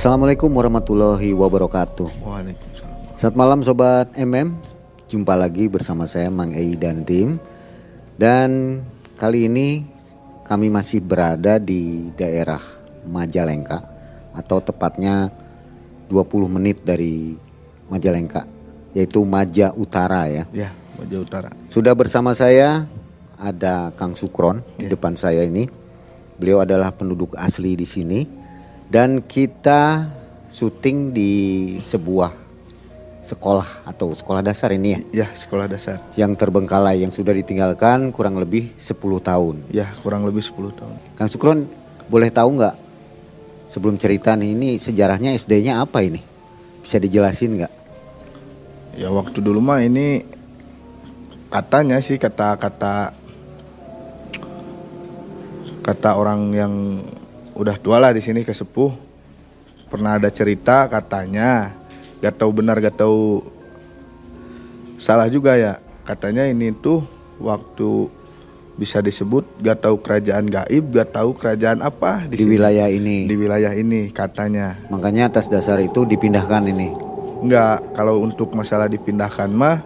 Assalamualaikum warahmatullahi wabarakatuh. Waalaikumsalam. Selamat malam sobat MM. Jumpa lagi bersama saya Mang Ei dan tim. Dan kali ini kami masih berada di daerah Majalengka atau tepatnya 20 menit dari Majalengka yaitu Maja Utara ya. Ya, Maja Utara. Sudah bersama saya ada Kang Sukron di depan saya ini. Beliau adalah penduduk asli di sini dan kita syuting di sebuah sekolah atau sekolah dasar ini ya Ya, sekolah dasar. yang terbengkalai yang sudah ditinggalkan kurang lebih 10 tahun. Ya, kurang lebih 10 tahun. Kang Sukron boleh tahu nggak sebelum cerita nih ini sejarahnya SD-nya apa ini? Bisa dijelasin nggak? Ya, waktu dulu mah ini katanya sih kata-kata kata orang yang udah tua lah di sini kesepuh pernah ada cerita katanya gak tahu benar gak tahu salah juga ya katanya ini tuh waktu bisa disebut gak tahu kerajaan gaib gak tahu kerajaan apa Di, di, sini. wilayah ini. di wilayah ini katanya Makanya atas dasar itu dipindahkan ini. Enggak, kalau untuk masalah dipindahkan mah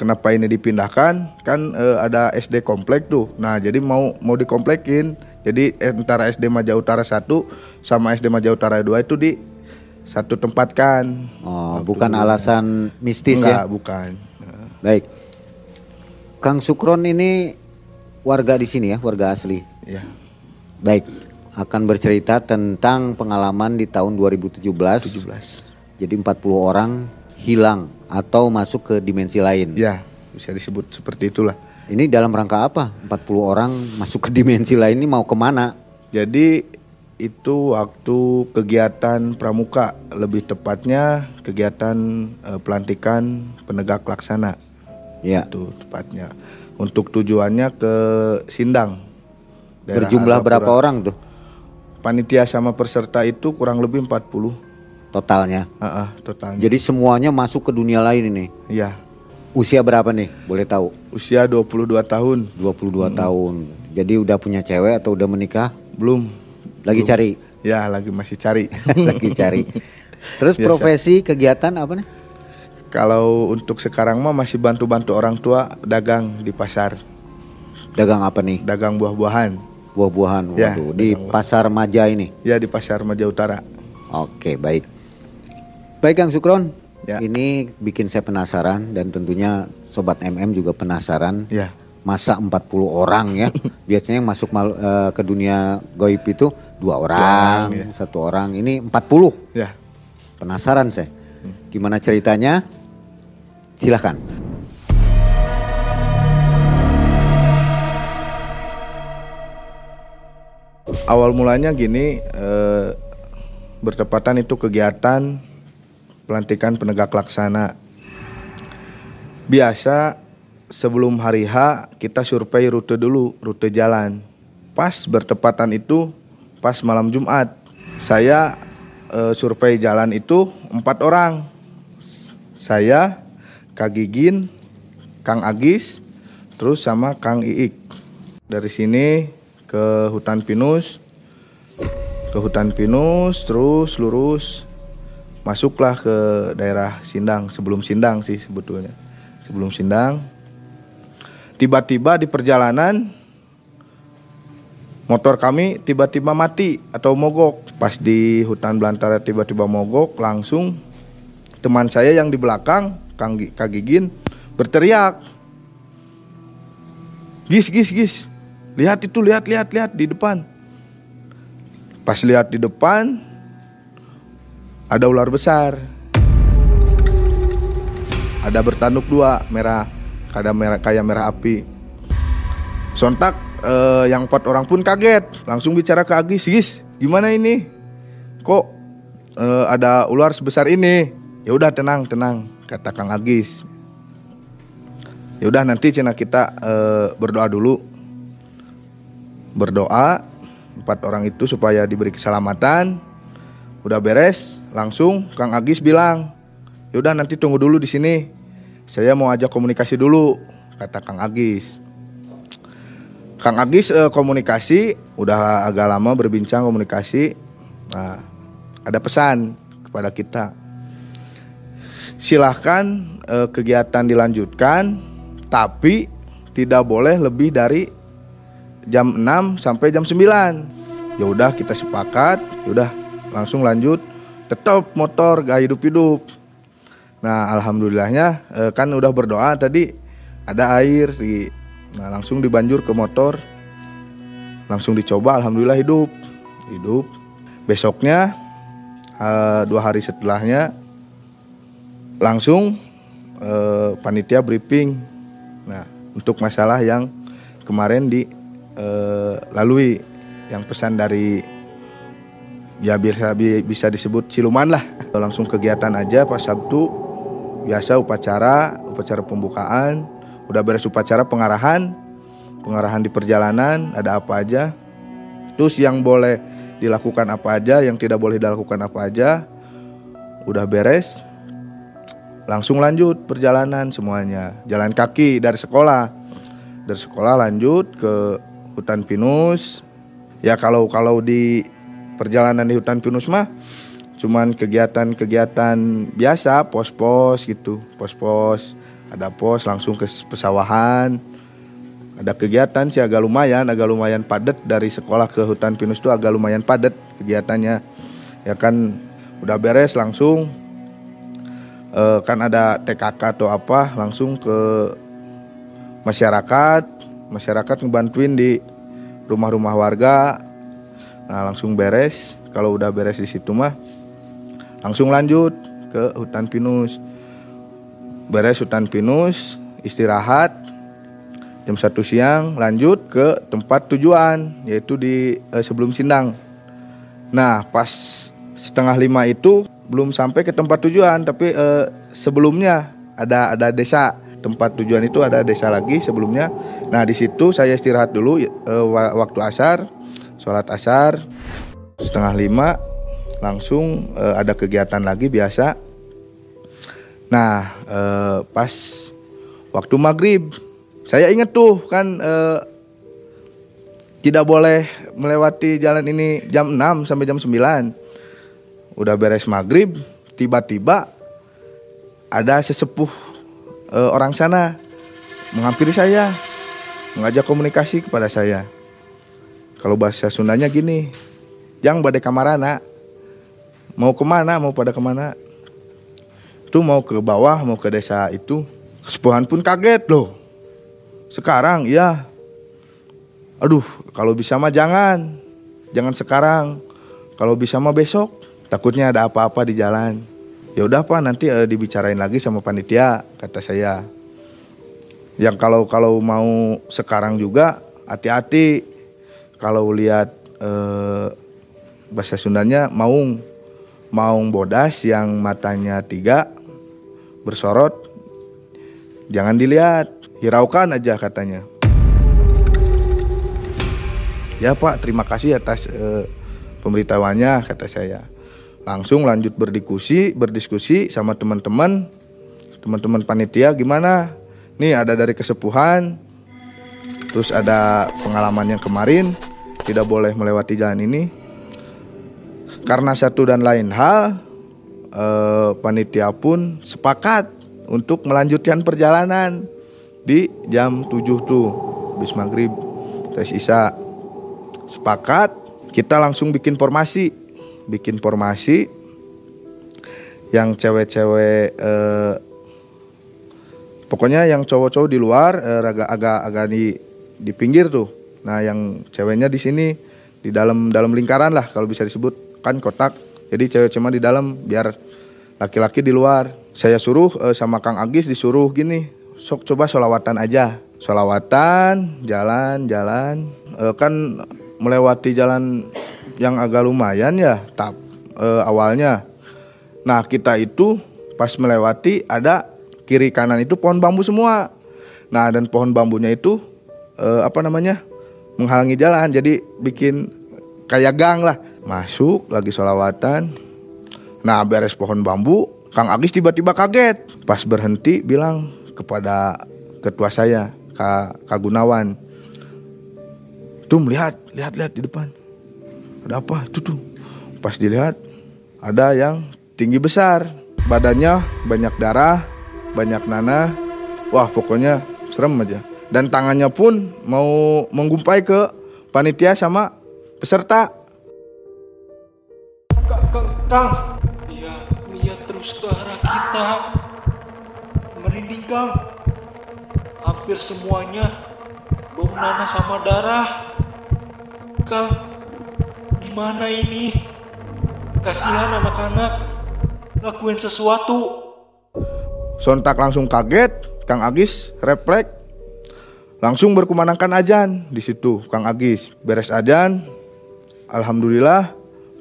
kenapa ini dipindahkan? Kan eh, ada SD komplek tuh. Nah, jadi mau mau dikomplekin. Jadi eh, antara SD Maja Utara 1 sama SD Maja Utara 2 itu di satu tempat kan. Oh, bukan alasan mistis Enggak, ya. bukan. Baik. Kang Sukron ini warga di sini ya, warga asli. Ya. Baik. Akan bercerita tentang pengalaman di tahun 2017. 17. Jadi 40 orang hilang atau masuk ke dimensi lain. Ya, bisa disebut seperti itulah. Ini dalam rangka apa? 40 orang masuk ke dimensi lain ini mau ke mana? Jadi itu waktu kegiatan pramuka, lebih tepatnya kegiatan eh, pelantikan penegak laksana. Ya. itu tepatnya untuk tujuannya ke Sindang Berjumlah Argapura. berapa orang tuh panitia sama peserta itu kurang lebih 40 totalnya? Heeh, totalnya Jadi semuanya masuk ke dunia lain ini. ya Usia berapa nih? Boleh tahu? usia 22 tahun 22 tahun. Jadi udah punya cewek atau udah menikah? belum Lagi cari. ya lagi masih cari Lagi cari. Terus Biasa. profesi kegiatan apa nih? kalau untuk sekarang mah masih bantu-bantu orang tua dagang di pasar Dagang apa nih? dagang buah-buahan Buah-buahan. Ya, Waduh, di buah. pasar Maja ini. ya di pasar Maja Utara Oke, baik. Baik Kang Sukron. Ya. Ini bikin saya penasaran dan tentunya sobat MM juga penasaran. ya Masa 40 orang ya. Biasanya yang masuk mal- eh, ke dunia goib itu dua orang, orang, ya. satu orang. Ini 40. ya Penasaran saya. Gimana ceritanya? Silahkan. awal mulanya gini eh, bertepatan itu kegiatan pelantikan penegak laksana. Biasa sebelum hari H kita survei rute dulu rute jalan. Pas bertepatan itu pas malam Jumat. Saya eh, survei jalan itu empat orang. Saya Kak Gigin Kang Agis terus sama Kang Iik. Dari sini ke hutan pinus ke hutan pinus terus lurus masuklah ke daerah Sindang sebelum Sindang sih sebetulnya. Sebelum Sindang. Tiba-tiba di perjalanan motor kami tiba-tiba mati atau mogok. Pas di hutan belantara tiba-tiba mogok langsung teman saya yang di belakang Kang Gi- Kak Gigin berteriak. Gis gis gis. Lihat itu lihat lihat lihat di depan. Pas lihat di depan ada ular besar. Ada bertanduk dua merah. Kada merah kayak merah api. Sontak eh, yang empat orang pun kaget. Langsung bicara ke Agis Gis gimana ini? Kok eh, ada ular sebesar ini? Ya udah tenang tenang kata Kang Agis. Ya udah nanti cina kita eh, berdoa dulu. Berdoa empat orang itu supaya diberi keselamatan udah beres langsung Kang Agis bilang yaudah nanti tunggu dulu di sini saya mau ajak komunikasi dulu kata Kang Agis Kang Agis eh, komunikasi udah agak lama berbincang komunikasi nah ada pesan kepada kita. Silahkan eh, kegiatan dilanjutkan, tapi tidak boleh lebih dari jam 6 sampai jam 9. Ya udah kita sepakat, ya udah langsung lanjut. Tetap motor gak hidup-hidup. Nah, alhamdulillahnya eh, kan udah berdoa tadi ada air di nah langsung dibanjur ke motor. Langsung dicoba alhamdulillah hidup. Hidup. Besoknya eh, dua hari setelahnya langsung eh, panitia briefing. Nah, untuk masalah yang kemarin dilalui yang pesan dari ya bisa bisa disebut siluman lah. Langsung kegiatan aja pas Sabtu. Biasa upacara upacara pembukaan. Udah beres upacara pengarahan. Pengarahan di perjalanan ada apa aja. Terus yang boleh dilakukan apa aja yang tidak boleh dilakukan apa aja udah beres. Langsung lanjut perjalanan semuanya. Jalan kaki dari sekolah. Dari sekolah lanjut ke hutan pinus. Ya kalau kalau di perjalanan di hutan pinus mah cuman kegiatan-kegiatan biasa pos-pos gitu pos-pos. Ada pos langsung ke pesawahan. Ada kegiatan sih agak lumayan agak lumayan padat. Dari sekolah ke hutan pinus itu agak lumayan padat kegiatannya. Ya kan udah beres langsung. Uh, kan ada TKK atau apa langsung ke masyarakat. Masyarakat ngebantuin di rumah-rumah warga nah langsung beres. Kalau udah beres di situ mah langsung lanjut ke hutan pinus. Beres hutan pinus istirahat. Jam satu siang lanjut ke tempat tujuan yaitu di eh, sebelum sindang. Nah pas setengah lima itu belum sampai ke tempat tujuan tapi eh, sebelumnya ada ada desa. Tempat tujuan itu ada desa lagi sebelumnya. Nah di situ saya istirahat dulu eh, waktu asar sholat asar setengah lima langsung eh, ada kegiatan lagi biasa. Nah eh, pas waktu maghrib saya ingat tuh kan eh, tidak boleh melewati jalan ini jam 6 sampai jam 9 udah beres maghrib tiba-tiba ada sesepuh e, orang sana menghampiri saya mengajak komunikasi kepada saya kalau bahasa Sundanya gini yang badai kamarana. Mau ke mana? Mau pada ke mana? Itu mau ke bawah mau ke desa itu. Kesepuhan pun kaget loh. Sekarang? Ya aduh kalau bisa mah jangan. Jangan sekarang. Kalau bisa mah besok. Takutnya ada apa-apa di jalan. Ya udah pak nanti uh, dibicarain lagi sama panitia kata saya. Yang kalau kalau mau sekarang juga hati-hati kalau lihat uh, bahasa Sundanya maung. Maung bodas yang matanya tiga bersorot jangan dilihat hiraukan aja katanya. Ya pak terima kasih atas uh, pemberitahuannya kata saya. Langsung lanjut berdiskusi berdiskusi sama teman-teman. Teman-teman panitia gimana? Nih ada dari kesepuhan terus ada pengalaman yang kemarin tidak boleh melewati jalan ini. Karena satu dan lain hal eh, panitia pun sepakat untuk melanjutkan perjalanan di jam 7 tuh bis maghrib. Tes isa sepakat kita langsung bikin formasi. Bikin formasi yang cewek-cewek eh, pokoknya yang cowok-cowok di luar eh, agak agak agak di di pinggir tuh. Nah yang ceweknya di sini di dalam dalam lingkaran lah kalau bisa disebut. Kan kotak. Jadi cewek cuma di dalam biar laki-laki di luar. Saya suruh eh, sama Kang Agis disuruh gini sok coba solawatan aja. Solawatan jalan-jalan eh, kan melewati jalan yang agak lumayan ya tap e, awalnya. Nah kita itu pas melewati ada kiri kanan itu pohon bambu semua. Nah dan pohon bambunya itu e, apa namanya menghalangi jalan jadi bikin kayak gang lah. Masuk lagi solawatan. Nah beres pohon bambu Kang Agis tiba-tiba kaget pas berhenti bilang kepada ketua saya Kak, Kak Gunawan tuh melihat lihat-lihat di depan ada apa itu tuh pas dilihat ada yang tinggi besar, badannya banyak darah, banyak nanah. Wah, pokoknya serem aja. Dan tangannya pun mau menggumpai ke panitia sama peserta. Kang, Kang, Kang. Dia lihat terus ke arah kita. Merinding, Kang. Hampir semuanya bau nanah sama darah. Kang, gimana ini? Kasihan anak-anak. Lakuin sesuatu. Sontak langsung kaget, Kang Agis refleks langsung berkumandangkan ajan di situ Kang Agis beres ajan Alhamdulillah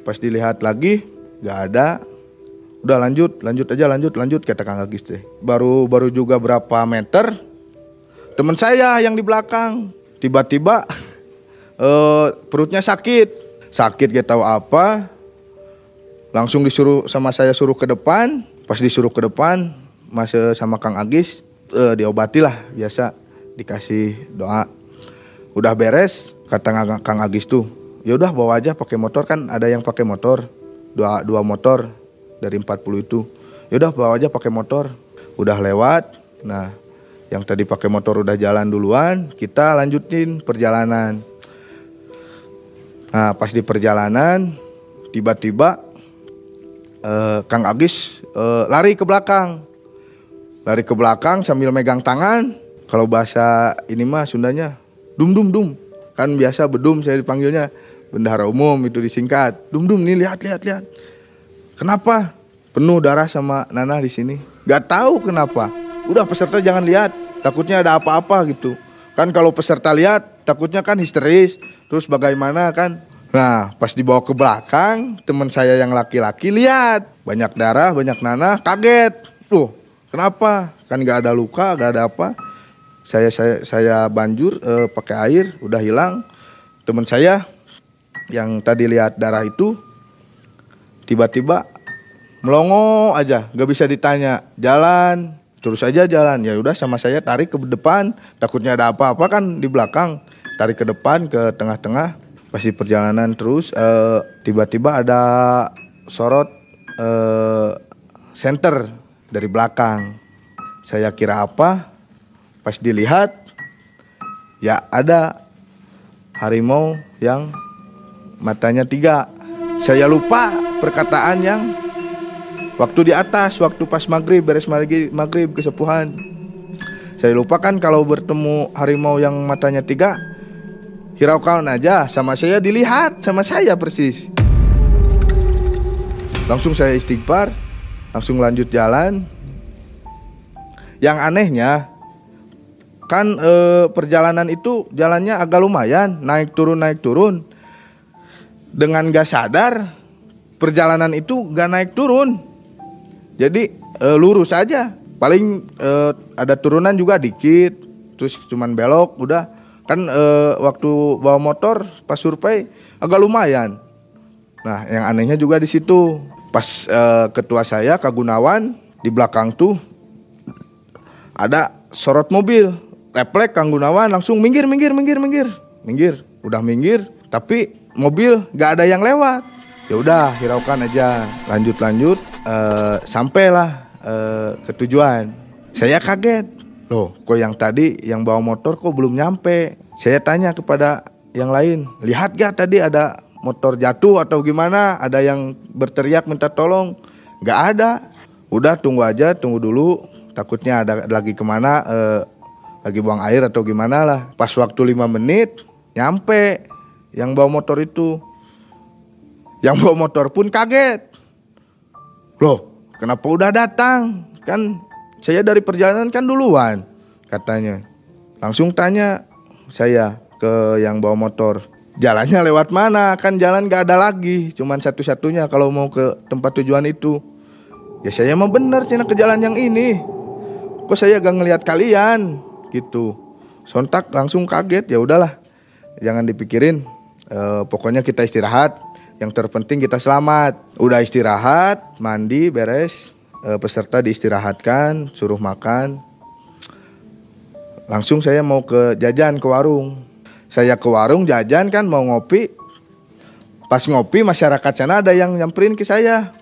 pas dilihat lagi nggak ada. Udah lanjut lanjut aja lanjut lanjut kata Kang Agis teh. Baru baru juga berapa meter teman saya yang di belakang. Tiba-tiba eh, perutnya sakit. Sakit gak tahu apa. Langsung disuruh sama saya suruh ke depan. Pas disuruh ke depan masih sama Kang Agis eh, diobati lah biasa dikasih doa. Udah beres kata Kang- Agis tuh ya udah bawa aja pakai motor. Kan ada yang pakai motor dua dua motor dari 40 itu. Ya udah bawa aja pakai motor. Udah lewat nah yang tadi pakai motor udah jalan duluan kita lanjutin perjalanan. Nah pas di perjalanan tiba-tiba eh, Kang Agis eh, lari ke belakang. Lari ke belakang sambil megang tangan kalau bahasa ini mah Sundanya dum dum dum. Kan biasa bedum saya dipanggilnya. Bendahara umum itu disingkat. Dum dum nih lihat lihat lihat. Kenapa? Penuh darah sama nanah di sini. Gak tahu kenapa. Udah peserta jangan lihat. Takutnya ada apa-apa gitu. Kan kalau peserta lihat takutnya kan histeris. Terus bagaimana kan? Nah pas dibawa ke belakang teman saya yang laki-laki lihat. Banyak darah banyak nanah kaget. Tuh kenapa? Kan nggak ada luka nggak ada apa saya saya saya banjur eh, pakai air udah hilang. Teman saya yang tadi lihat darah itu tiba-tiba melongo aja nggak bisa ditanya jalan. Terus aja jalan. Ya udah sama saya tarik ke depan. Takutnya ada apa-apa kan di belakang. Tarik ke depan ke tengah-tengah pasti perjalanan terus. Eh, tiba-tiba ada sorot eh, center dari belakang. Saya kira apa pas dilihat ya ada harimau yang matanya tiga. Saya lupa perkataan yang waktu di atas waktu pas maghrib beres maghrib, maghrib kesepuhan. Saya lupa kan kalau bertemu harimau yang matanya tiga. Hiraukan aja sama saya dilihat sama saya persis. Langsung saya istighfar langsung lanjut jalan. Yang anehnya kan eh, perjalanan itu jalannya agak lumayan naik turun naik turun. Dengan gak sadar perjalanan itu gak naik turun. Jadi eh, lurus aja. Paling eh, ada turunan juga dikit terus cuman belok udah. Kan eh, waktu bawa motor pas survei agak lumayan. Nah yang anehnya juga di situ. Pas eh, ketua saya Kak Gunawan di belakang tuh ada sorot mobil refleks Kang Gunawan langsung minggir minggir minggir minggir. Minggir udah minggir tapi mobil gak ada yang lewat. Ya udah hiraukan aja. Lanjut lanjut eh, sampailah eh, ke tujuan. Saya kaget. Loh kok yang tadi yang bawa motor kok belum nyampe? Saya tanya kepada yang lain lihat gak tadi ada motor jatuh atau gimana? Ada yang berteriak minta tolong? Gak ada. Udah tunggu aja tunggu dulu. Takutnya ada lagi ke mana eh, lagi buang air atau gimana lah. Pas waktu lima menit nyampe yang bawa motor itu. Yang bawa motor pun kaget. Loh kenapa udah datang? Kan saya dari perjalanan kan duluan katanya. Langsung tanya saya ke yang bawa motor. Jalannya lewat mana? Kan jalan gak ada lagi cuman satu-satunya kalau mau ke tempat tujuan itu. Ya saya mau bener cina ke jalan yang ini. Kok saya gak ngelihat kalian gitu. Sontak langsung kaget ya udahlah. Jangan dipikirin. Eh, pokoknya kita istirahat. Yang terpenting kita selamat. Udah istirahat mandi beres. Eh, peserta diistirahatkan suruh makan. Langsung saya mau ke jajan ke warung. Saya ke warung jajan kan mau ngopi. Pas ngopi masyarakat sana ada yang nyamperin ke saya.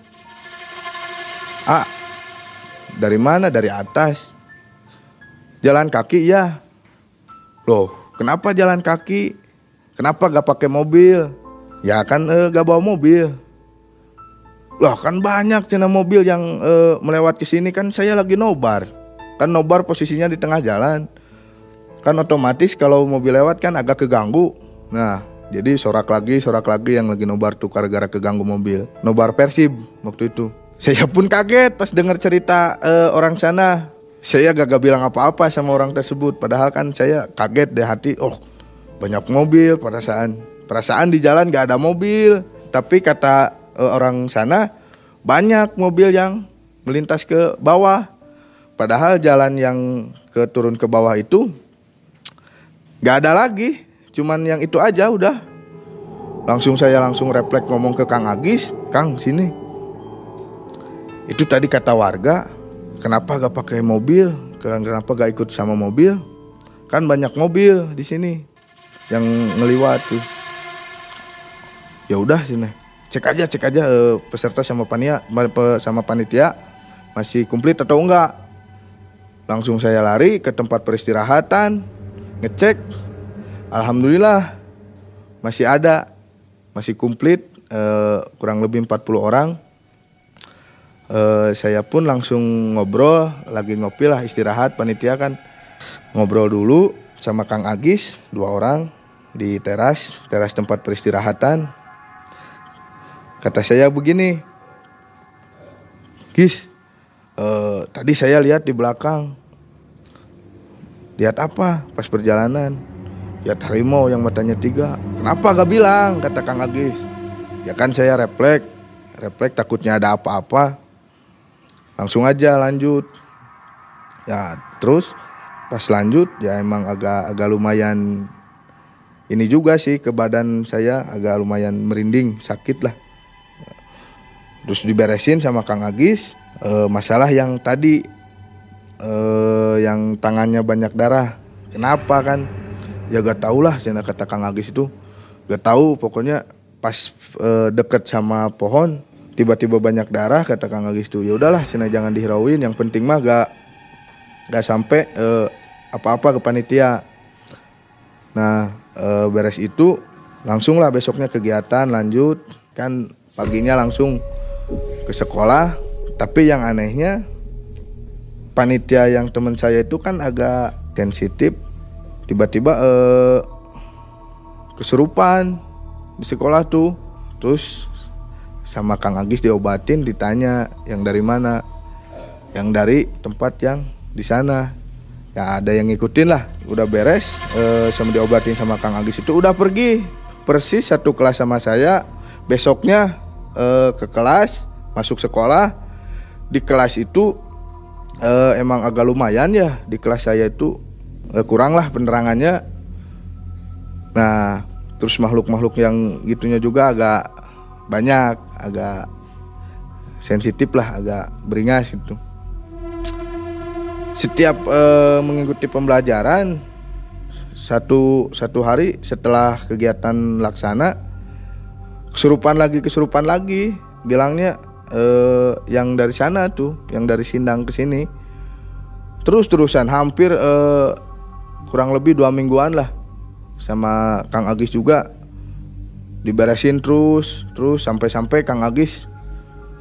Dari mana? Dari atas jalan kaki ya loh kenapa jalan kaki? Kenapa gak pakai mobil? Ya kan eh, gak bawa mobil. Loh kan banyak cina mobil yang eh, melewat ke sini. Kan saya lagi nobar. Kan nobar posisinya di tengah jalan. Kan otomatis kalau mobil lewat kan agak keganggu. Nah jadi sorak lagi sorak lagi yang lagi nobar tuh gara-gara keganggu mobil. Nobar persib waktu itu. Saya pun kaget pas dengar cerita eh, orang sana saya gak, bilang apa-apa sama orang tersebut. Padahal kan saya kaget deh hati. Oh banyak mobil perasaan perasaan di jalan gak ada mobil. Tapi kata uh, orang sana banyak mobil yang melintas ke bawah. Padahal jalan yang ke turun ke bawah itu gak ada lagi. Cuman yang itu aja udah. Langsung saya langsung refleks ngomong ke Kang Agis Kang sini. Itu tadi kata warga kenapa gak pakai mobil? Kenapa gak ikut sama mobil? Kan banyak mobil di sini yang ngeliwat tuh. Ya udah sini. Cek aja cek aja eh, peserta sama panitia sama panitia masih komplit atau enggak. Langsung saya lari ke tempat peristirahatan ngecek. Alhamdulillah masih ada masih komplit eh, kurang lebih 40 orang uh, saya pun langsung ngobrol lagi ngopi lah istirahat panitia kan. Ngobrol dulu sama Kang Agis dua orang di teras teras tempat peristirahatan. Kata saya begini Gis uh, tadi saya lihat di belakang. Lihat apa? Pas perjalanan. Lihat harimau yang matanya tiga. Kenapa gak bilang? kata Kang Agis. Ya kan saya refleks refleks takutnya ada apa-apa langsung aja lanjut. Ya terus pas lanjut ya emang agak agak lumayan ini juga sih ke badan saya agak lumayan merinding sakit lah. Terus diberesin sama Kang Agis. E, masalah yang tadi e, yang tangannya banyak darah. Kenapa kan? Ya gak tau lah saya kata Kang Agis itu. Gak tahu pokoknya pas e, deket sama pohon tiba-tiba banyak darah kata Kang Agis tuh. Ya udahlah cina jangan dihirauin yang penting mah gak gak sampai uh, apa-apa ke panitia. Nah uh, beres itu langsung lah besoknya kegiatan lanjut. Kan paginya langsung ke sekolah. Tapi yang anehnya panitia yang teman saya itu kan agak sensitif. Tiba-tiba uh, kesurupan di sekolah tuh. Terus sama Kang Agis diobatin ditanya yang dari mana? Yang dari tempat yang di sana. Ya ada yang ngikutin lah udah beres e, sama diobatin sama Kang Agis itu udah pergi persis satu kelas sama saya. Besoknya e, ke kelas masuk sekolah. Di kelas itu e, emang agak lumayan ya di kelas saya itu e, kurang lah penerangannya. Nah terus makhluk-makhluk yang gitunya juga agak banyak agak sensitif lah agak beringas itu setiap uh, mengikuti pembelajaran satu satu hari setelah kegiatan laksana kesurupan lagi kesurupan lagi. Bilangnya uh, yang dari sana tuh yang dari Sindang ke sini. Terus terusan hampir uh, kurang lebih dua mingguan lah sama Kang Agis juga diberesin terus terus sampai-sampai Kang Agis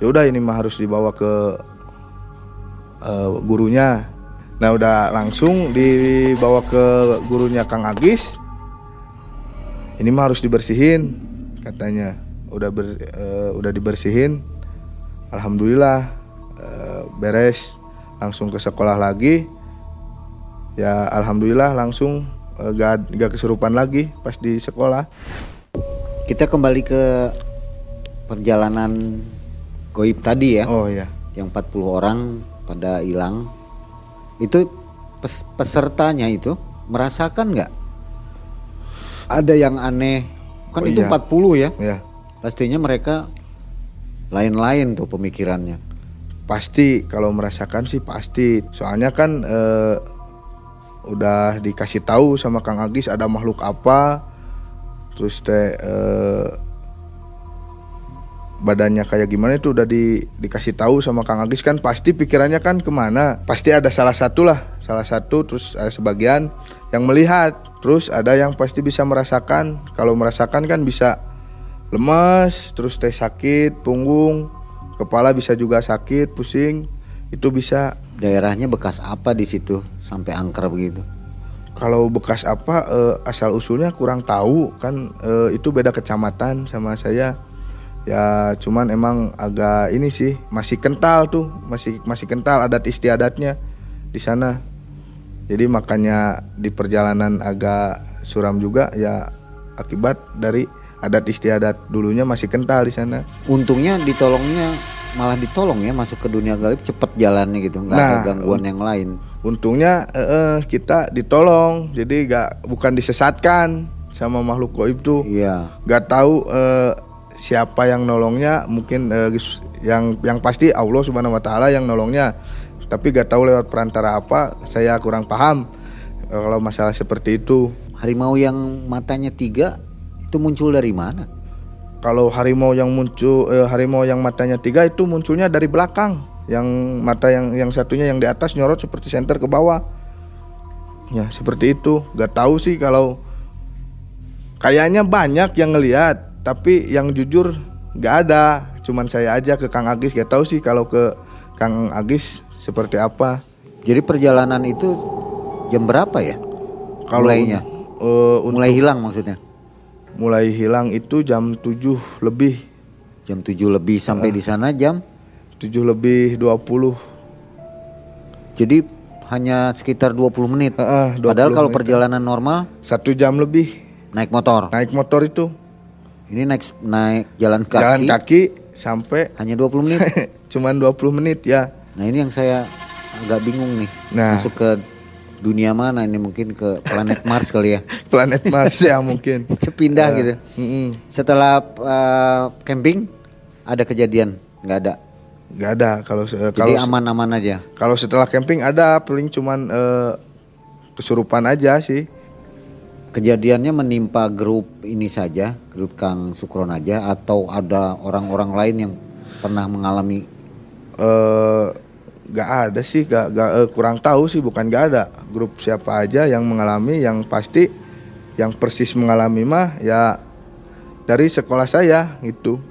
ya udah ini mah harus dibawa ke uh, gurunya. Nah udah langsung dibawa ke gurunya Kang Agis ini mah harus dibersihin katanya. Udah ber, uh, udah dibersihin alhamdulillah uh, beres. Langsung ke sekolah lagi. Ya alhamdulillah langsung uh, gak, gak kesurupan lagi pas di sekolah kita kembali ke perjalanan goib tadi ya. Oh ya. Yang 40 orang pada hilang. Itu pes pesertanya itu merasakan nggak? Ada yang aneh. Kan oh, itu iya. 40 ya. Iya. Pastinya mereka lain-lain tuh pemikirannya. Pasti kalau merasakan sih pasti. Soalnya kan eh, udah dikasih tahu sama Kang Agis ada makhluk apa terus teh uh, badannya kayak gimana itu udah di, dikasih tahu sama Kang Agis kan pasti pikirannya kan ke mana? Pasti ada salah satu lah salah satu terus ada sebagian yang melihat terus ada yang pasti bisa merasakan. Kalau merasakan kan bisa lemas terus teh sakit punggung kepala bisa juga sakit pusing itu bisa. Daerahnya bekas apa di situ sampai angker begitu? Kalau bekas apa eh, asal usulnya kurang tahu kan eh, itu beda kecamatan sama saya. Ya cuman emang agak ini sih masih kental tuh masih masih kental adat istiadatnya di sana. Jadi makanya di perjalanan agak suram juga ya akibat dari adat istiadat dulunya masih kental di sana. Untungnya ditolongnya malah ditolong ya masuk ke dunia gaib cepet jalannya gitu, nggak ada Nah, gangguan yang lain. Untungnya eh, eh, kita ditolong. Jadi gak bukan disesatkan sama makhluk goib tuh. Iya. nggak tahu eh, siapa yang nolongnya. Mungkin eh, yang yang pasti Allah subhanahu wa taala yang nolongnya. Tapi gak tahu lewat perantara apa saya kurang paham eh, kalau masalah seperti itu. Harimau yang matanya tiga itu muncul dari mana? kalau harimau yang muncul eh, harimau yang matanya tiga itu munculnya dari belakang yang mata yang yang satunya yang di atas nyorot seperti senter ke bawah ya seperti itu gak tahu sih kalau kayaknya banyak yang ngelihat tapi yang jujur gak ada cuman saya aja ke Kang Agis gak tahu sih kalau ke Kang Agis seperti apa Jadi perjalanan itu jam berapa ya? kalau Mulainya? eh, un- Mulai hilang maksudnya? mulai hilang itu jam 7 lebih Jam 7 lebih sampai Ah. di sana jam 7 lebih 20 jadi hanya sekitar 20 menit. Heeh, 20 Padahal kalau menit. perjalanan normal satu jam lebih naik motor. naik motor itu Ini naik naik jalan kaki jalan kaki sampai hanya 20 menit. cuman 20 menit ya Nah, ini yang saya agak bingung nih. Nah. Masuk ke dunia mana ini mungkin ke planet Mars kali ya. planet Mars ya mungkin Sepindah Ya. gitu. Mm-mm. Setelah uh, camping ada kejadian? nggak ada. Nggak ada. Kalau kalau aman-aman aja. kalau setelah camping ada paling cuman eh, kesurupan aja sih. Kejadiannya menimpa grup ini saja, grup Kang Sukron aja atau ada orang-orang lain yang pernah mengalami? Eh nggak ada sih. Nggak nggak, eh, kurang tahu sih. Bukan nggak ada. Grup siapa aja yang mengalami yang pasti yang persis mengalami mah ya dari sekolah saya gitu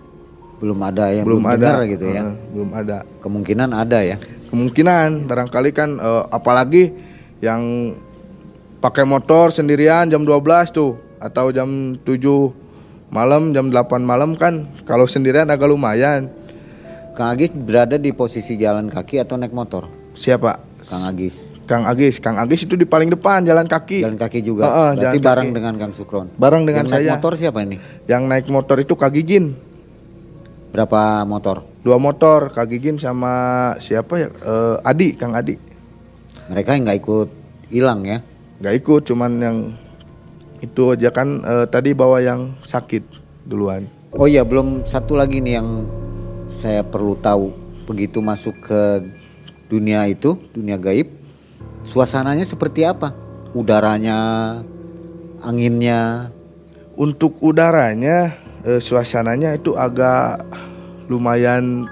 belum ada yang belum, belum, ada dengar gitu ya. eh, belum ada Kemungkinan ada ya. kemungkinan barangkali kan eh, apalagi yang pakai motor sendirian jam 12 tuh atau jam 7 malam jam 8 malam kan kalau sendirian agak lumayan Kang Agis berada di posisi jalan kaki atau naik motor? siapa Kang Agis. Kang Agis Kang Agis itu di paling depan jalan kaki Jalan kaki juga. Heeh, Berarti jalan bareng kaki. dengan Kang Sukron. bareng dengan yang naik saya motor siapa ini? yang naik motor itu Kak Gigin Berapa motor? dua motor Kak Gigin sama siapa ya Eh, Adi Kang Adi Mereka yang nggak ikut hilang ya. nggak ikut cuman yang itu aja kan eh, tadi bawa yang sakit duluan Oh iya, belum satu lagi nih yang saya perlu tahu. Begitu masuk ke dunia itu, dunia gaib, suasananya seperti apa? Udaranya, anginnya, Untuk udaranya, eh, suasananya itu agak lumayan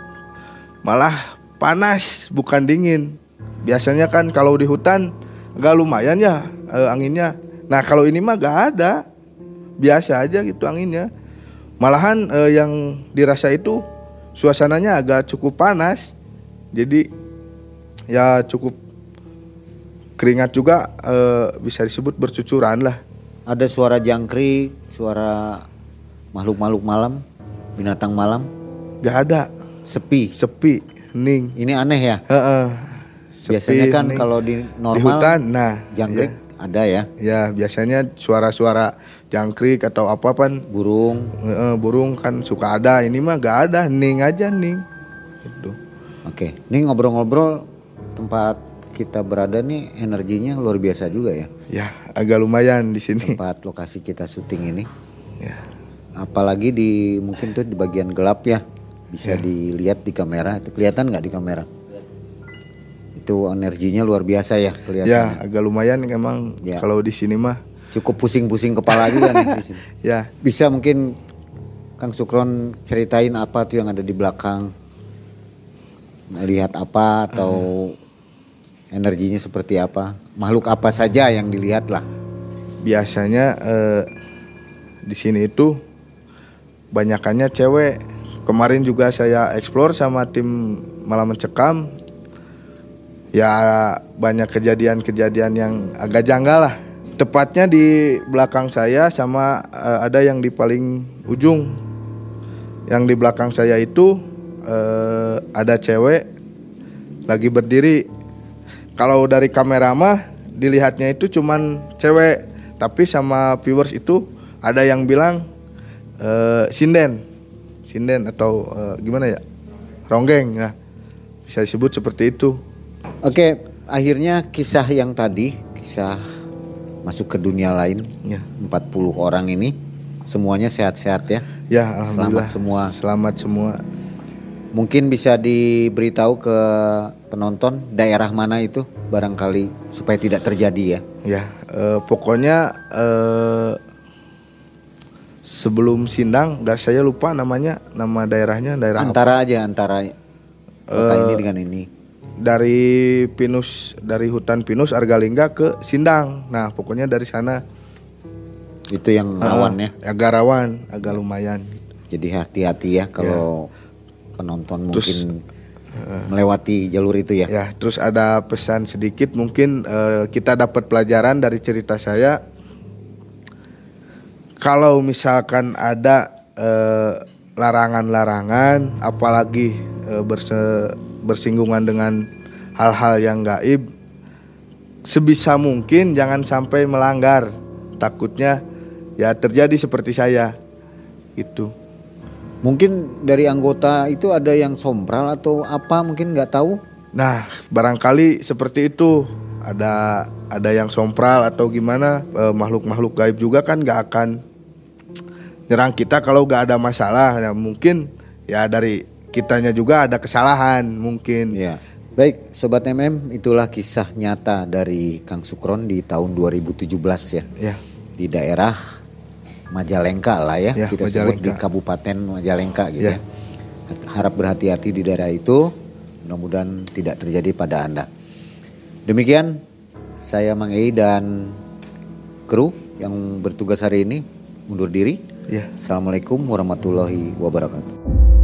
malah panas, bukan dingin. Biasanya kan kalau di hutan agak lumayan ya eh, anginnya. Nah kalau ini mah gak ada, biasa aja gitu anginnya. Malahan eh, yang dirasa itu suasananya agak cukup panas, jadi ya cukup keringat juga eh, bisa disebut bercucuran lah. ada suara jangkrik, suara makhluk-makhluk malam, binatang malam, Gak ada, sepi. sepi, hening. Ini aneh ya. Heeh. Sepi, Biasanya kan kalau di di normal hutan, nah jangkrik ada ya, Ya, ya biasanya suara-suara jangkrik atau apa pan burung. eh, burung kan suka ada. Ini mah gak ada, hening aja hening. Gitu. Oke, ini ngobrol-ngobrol tempat kita berada nih energinya luar biasa juga ya. Ya, agak lumayan di sini. Tempat lokasi kita syuting ini. Ya. Apalagi di mungkin tuh di bagian gelap ya. Bisa Ya. dilihat di kamera. Itu kelihatan nggak di kamera? Itu energinya luar biasa ya Ya, kelihatan. agak lumayan emang Ya. kalau di sini mah. Cukup pusing-pusing kepala juga nih di sini. Ya, Bisa mungkin Kang Sukron ceritain apa tuh yang ada di belakang. Lihat apa atau energinya seperti apa? Makhluk apa saja yang dilihat lah. Biasanya eh, di sini itu banyakannya cewek. Kemarin juga saya explore sama tim malam mencekam. Ya banyak kejadian-kejadian yang agak janggal lah. Tepatnya di belakang saya sama eh, ada yang di paling ujung. Yang di belakang saya itu eh, ada cewek lagi berdiri. Kalau dari kamera mah dilihatnya itu cuman cewek, tapi sama viewers itu ada yang bilang eh, sinden, sinden atau eh, gimana ya, ronggeng, nah bisa disebut seperti itu. Oke, akhirnya kisah yang tadi, kisah masuk ke dunia lain, Ya. 40 orang ini semuanya sehat-sehat ya. Ya, Selamat semua. Selamat semua. Mungkin bisa diberitahu ke penonton daerah mana itu barangkali supaya tidak terjadi ya. Ya, eh, pokoknya eh, sebelum Sindang, dan saya lupa namanya, nama daerahnya daerah apa? Antara aja antara kota ini dengan ini. dari Pinus dari hutan Pinus Argalingga ke Sindang. Nah, pokoknya dari sana Itu yang rawan ya. Agak rawan, agak lumayan. Jadi hati-hati ya kalau penonton Terus, mungkin melewati jalur itu ya. Ya, terus ada pesan sedikit mungkin eh, kita dapat pelajaran dari cerita saya. Kalau misalkan ada eh, larangan-larangan, apalagi eh, berse- bersinggungan dengan hal-hal yang gaib, sebisa mungkin jangan sampai melanggar. Takutnya ya terjadi seperti saya, itu. Mungkin dari anggota itu ada yang sompral atau apa mungkin nggak tahu. Nah, barangkali seperti itu. Ada ada yang sompral atau gimana eh, makhluk-makhluk gaib juga kan nggak akan nyerang kita kalau nggak ada masalah. Nah, mungkin ya dari kitanya juga ada kesalahan mungkin. Ya. Baik, sobat MM, itulah kisah nyata dari Kang Sukron di tahun 2017 ya. Ya, Di daerah Majalengka lah ya, Ya, kita sebut di Majalengka. Kabupaten Majalengka gitu ya. Ya. Harap berhati-hati di daerah itu, mudah-mudahan tidak terjadi pada Anda. Demikian saya Mang Ei dan kru yang bertugas hari ini mundur diri. Ya. Assalamualaikum warahmatullahi wabarakatuh.